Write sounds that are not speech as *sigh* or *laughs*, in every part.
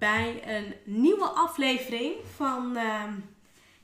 bij een nieuwe aflevering van, ehm,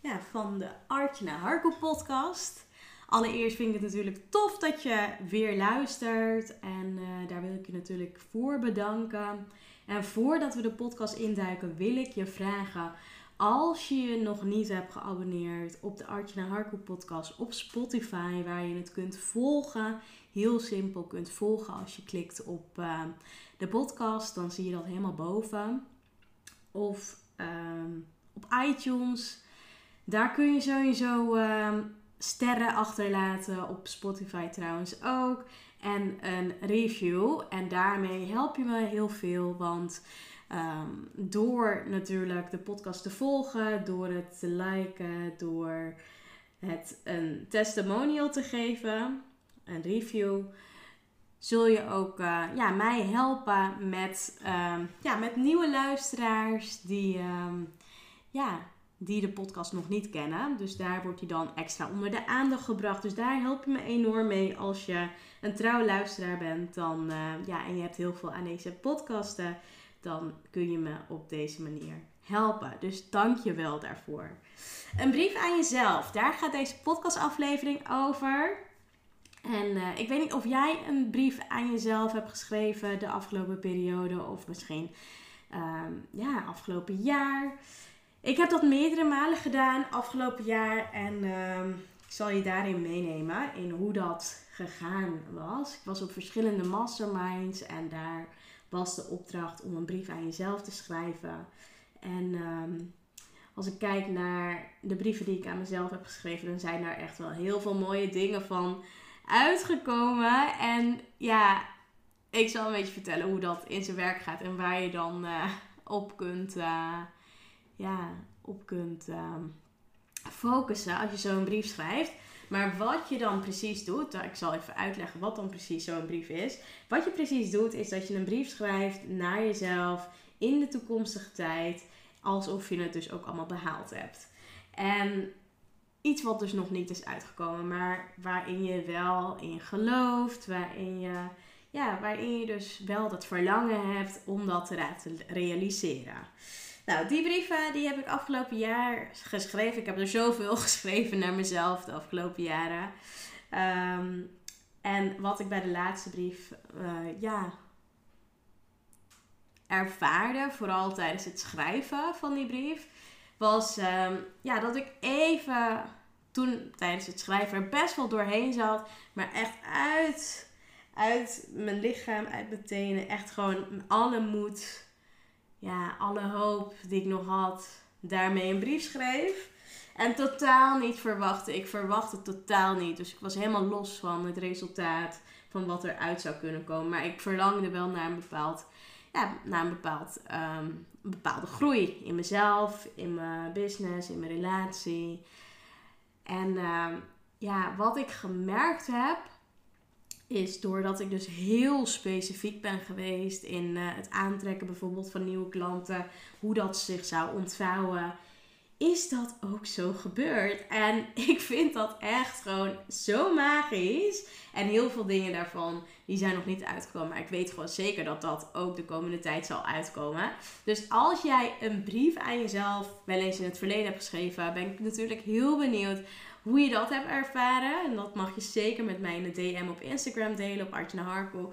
ja, van de Artjana Harko podcast. Allereerst vind ik het natuurlijk tof dat je weer luistert en eh, daar wil ik je natuurlijk voor bedanken. En voordat we de podcast induiken wil ik je vragen, als je je nog niet hebt geabonneerd op de Artjana Harko podcast op Spotify, waar je het kunt volgen, heel simpel kunt volgen als je klikt op... ehm, de podcast, dan zie je dat helemaal boven. Of ehm, op iTunes. Daar kun je sowieso ehm, sterren achterlaten. Op Spotify trouwens ook. En een review. En daarmee help je me heel veel. Want ehm, door natuurlijk de podcast te volgen, door het te liken, door het een testimonial te geven, een review zul je ook eh, ja, mij helpen met, ehm, ja, met nieuwe luisteraars die, ehm, ja, die de podcast nog niet kennen. Dus daar wordt hij dan extra onder de aandacht gebracht. Dus daar help je me enorm mee als je een trouw luisteraar bent. Dan, eh, ja, en je hebt heel veel aan deze podcasten. Dan kun je me op deze manier helpen. Dus dank je wel daarvoor. Een brief aan jezelf. Daar gaat deze podcastaflevering over. En eh, ik weet niet of jij een brief aan jezelf hebt geschreven de afgelopen periode of misschien ehm, ja, afgelopen jaar. Ik heb dat meerdere malen gedaan afgelopen jaar en ehm, ik zal je daarin meenemen in hoe dat gegaan was. Ik was op verschillende masterminds en daar was de opdracht om een brief aan jezelf te schrijven. En ehm, als ik kijk naar de brieven die ik aan mezelf heb geschreven, dan zijn daar echt wel heel veel mooie dingen van uitgekomen. En ja, ik zal een beetje vertellen hoe dat in zijn werk gaat en waar je dan eh, op kunt, eh, ja, op kunt ehm, focussen als je zo'n brief schrijft. Maar wat je dan precies doet, ik zal even uitleggen wat dan precies zo'n brief is. Wat je precies doet, is dat je een brief schrijft naar jezelf in de toekomstige tijd, alsof je het dus ook allemaal behaald hebt. En iets wat dus nog niet is uitgekomen, maar waarin je wel in gelooft, waarin je, ja, waarin je dus wel dat verlangen hebt om dat te realiseren. Nou, die brieven die heb ik afgelopen jaar geschreven. Ik heb er zoveel *laughs* geschreven naar mezelf de afgelopen jaren. Ehm, en wat ik bij de laatste brief, uh, ja, ervaarde, vooral tijdens het schrijven van die brief, was ehm, ja, dat ik even toen tijdens het schrijven er best wel doorheen zat. Maar echt uit, uit mijn lichaam, uit mijn tenen. Echt gewoon alle moed, ja, alle hoop die ik nog had, daarmee een brief schreef. En totaal niet verwachtte. Ik verwachtte totaal niet. Dus ik was helemaal los van het resultaat van wat eruit zou kunnen komen. Maar ik verlangde wel naar een bepaald ja, naar een, bepaald, een bepaalde groei in mezelf, in mijn business, in mijn relatie. En ehm, ja, wat ik gemerkt heb, is doordat ik dus heel specifiek ben geweest in uh, het aantrekken bijvoorbeeld van nieuwe klanten, hoe dat zich zou ontvouwen is dat ook zo gebeurd. En *laughs* ik vind dat echt gewoon zo magisch. En heel veel dingen daarvan, die zijn nog niet uitgekomen. Maar ik weet gewoon zeker dat dat ook de komende tijd zal uitkomen. Dus als jij een brief aan jezelf wel eens in het verleden hebt geschreven, ben ik natuurlijk heel benieuwd hoe je dat hebt ervaren. En dat mag je zeker met mij in de DM op Instagram delen, op Artjana Harko.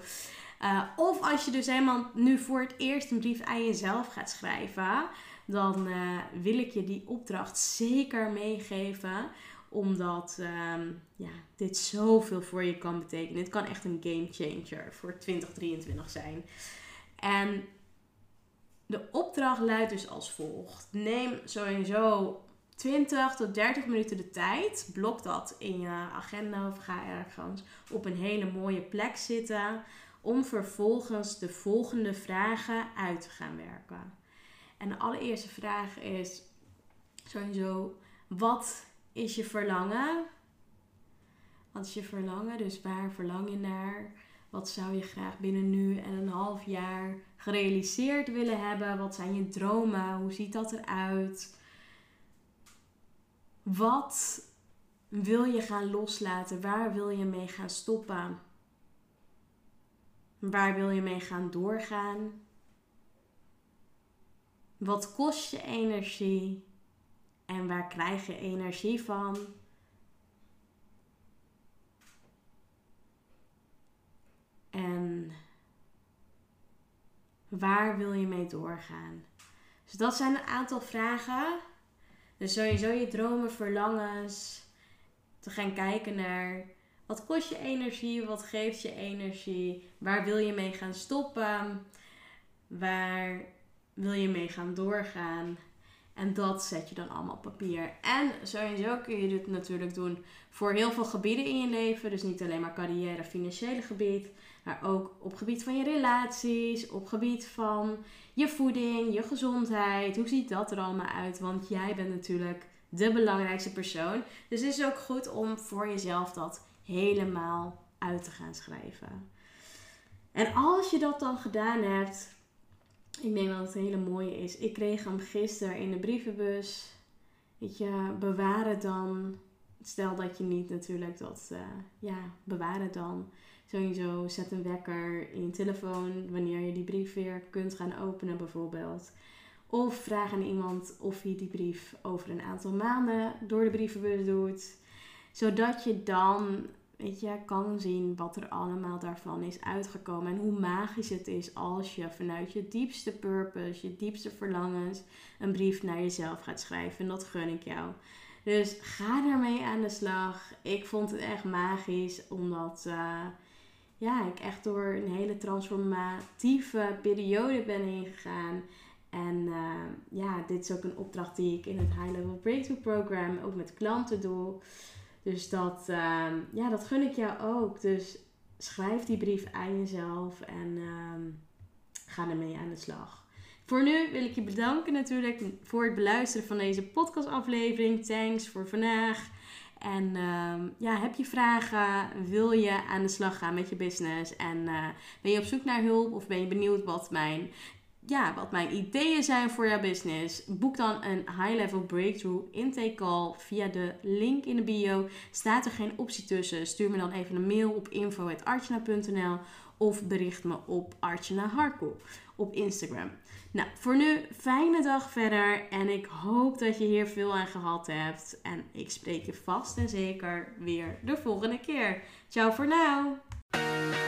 Uh, of als je dus helemaal nu voor het eerst een brief aan jezelf gaat schrijven dan uh, wil ik je die opdracht zeker meegeven. Omdat uh, ja, dit zoveel voor je kan betekenen. Dit kan echt een game changer voor 2023 zijn. En de opdracht luidt dus als volgt. Neem sowieso 20 tot 30 minuten de tijd. Blok dat in je agenda of ga ergens op een hele mooie plek zitten. Om vervolgens de volgende vragen uit te gaan werken. En de allereerste vraag is sowieso: wat is je verlangen? Wat is je verlangen? Dus waar verlang je naar? Wat zou je graag binnen nu en een half jaar gerealiseerd willen hebben? Wat zijn je dromen? Hoe ziet dat eruit? Wat wil je gaan loslaten? Waar wil je mee gaan stoppen? Waar wil je mee gaan doorgaan? Wat kost je energie? En waar krijg je energie van? En waar wil je mee doorgaan? Dus dat zijn een aantal vragen. Dus sowieso je dromen, verlangens. Te gaan kijken naar wat kost je energie, wat geeft je energie, waar wil je mee gaan stoppen, waar wil je mee gaan doorgaan. En dat zet je dan allemaal op papier. En sowieso kun je dit natuurlijk doen voor heel veel gebieden in je leven. Dus niet alleen maar carrière, financiële gebied. Maar ook op gebied van je relaties, op gebied van je voeding, je gezondheid. Hoe ziet dat er allemaal uit? Want jij bent natuurlijk de belangrijkste persoon. Dus het is ook goed om voor jezelf dat helemaal uit te gaan schrijven. En als je dat dan gedaan hebt, ik denk dat het een hele mooie is. Ik kreeg hem gisteren in de brievenbus. Weet je, bewaar dan. Stel dat je niet natuurlijk dat, uh, ja, bewaar het dan. Sowieso zet een wekker in je telefoon wanneer je die brief weer kunt gaan openen bijvoorbeeld. Of vraag aan iemand of hij die brief over een aantal maanden door de brievenbus doet. Zodat je dan weet je, kan zien wat er allemaal daarvan is uitgekomen. En hoe magisch het is als je vanuit je diepste purpose, je diepste verlangens, een brief naar jezelf gaat schrijven. En dat gun ik jou. Dus ga daarmee aan de slag. Ik vond het echt magisch, omdat uh, ja, ik echt door een hele transformatieve periode ben ingegaan. En uh, ja, dit is ook een opdracht die ik in het High Level Breakthrough Program ook met klanten doe. Dus dat, uh, ja, dat gun ik jou ook. Dus schrijf die brief aan jezelf en uh, ga ermee aan de slag. Voor nu wil ik je bedanken natuurlijk voor het beluisteren van deze podcastaflevering. Thanks voor vandaag. En uh, ja, heb je vragen? Wil je aan de slag gaan met je business? En eh, ben je op zoek naar hulp of ben je benieuwd wat mijn ja, wat mijn ideeën zijn voor jouw business, boek dan een high-level breakthrough intake call via de link in de bio. Staat er geen optie tussen, stuur me dan even een mail op info.archana.nl of bericht me op Archana Harko op Instagram. Nou, voor nu fijne dag verder en ik hoop dat je hier veel aan gehad hebt. En ik spreek je vast en zeker weer de volgende keer. Ciao voor nu!